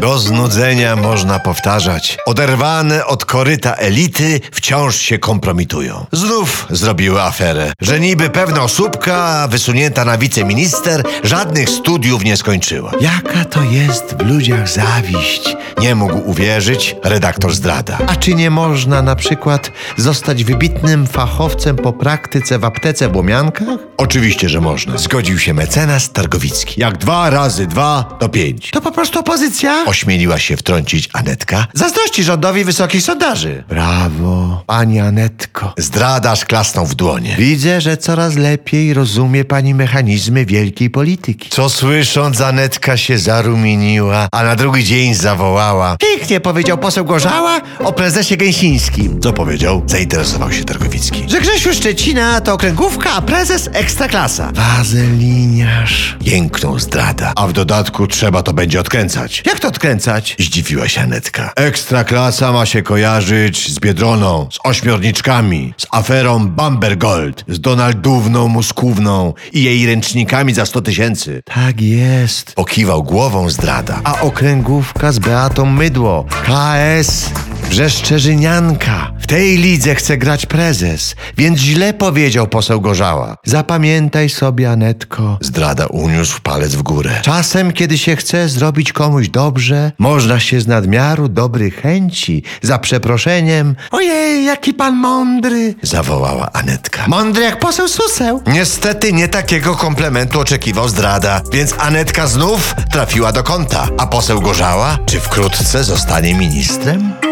Do znudzenia można powtarzać. Oderwane od koryta elity wciąż się kompromitują. Znów zrobiły aferę, że niby pewna osóbka wysunięta na wiceminister żadnych studiów nie skończyła. Jaka to jest w ludziach zawiść? Nie mógł uwierzyć redaktor zdrada. A czy nie można na przykład zostać wybitnym fachowcem po praktyce w aptece w Łomiankach? Oczywiście, że można. Zgodził się mecenas Targowicki. Jak dwa razy dwa, to pięć. To po prostu opozycja? Ośmieliła się wtrącić Anetka. Zazdrości rządowi wysokich sondaży. Brawo, pani Anetko. Zdradarz klasnął w dłonie. Widzę, że coraz lepiej rozumie pani mechanizmy wielkiej polityki. Co słysząc, Anetka się zarumieniła, a na drugi dzień zawołała. Pięknie powiedział poseł Gorzała o prezesie Gęsińskim. Co powiedział? Zainteresował się Targowicki. Że Grzesiu Szczecina to okręgówka, a prezes ekstraklasa. Wazeliniarz. Jęknął zdrada. A w dodatku trzeba to będzie odkręcać. Jak to odkręcać? Zdziwiła się Anetka. Ekstraklasa ma się kojarzyć z Biedroną, z ośmiorniczkami, z aferą Bambergold, z Donaldówną Muskówną i jej ręcznikami za 100 tysięcy. Tak jest. Pokiwał głową zdrada. A okręgówka z Beatą Mydło. KS Brzeszczerzynianka. Tej lidze chce grać prezes, więc źle powiedział poseł Gorzała. Zapamiętaj sobie, Anetko. Zdrada uniósł palec w górę. Czasem, kiedy się chce zrobić komuś dobrze, można się z nadmiaru dobrych chęci, za przeproszeniem, ojej, jaki pan mądry, zawołała Anetka. Mądry jak poseł Suseł. Niestety nie takiego komplementu oczekiwał zdrada, więc Anetka znów trafiła do kąta. A poseł Gorzała, czy wkrótce zostanie ministrem?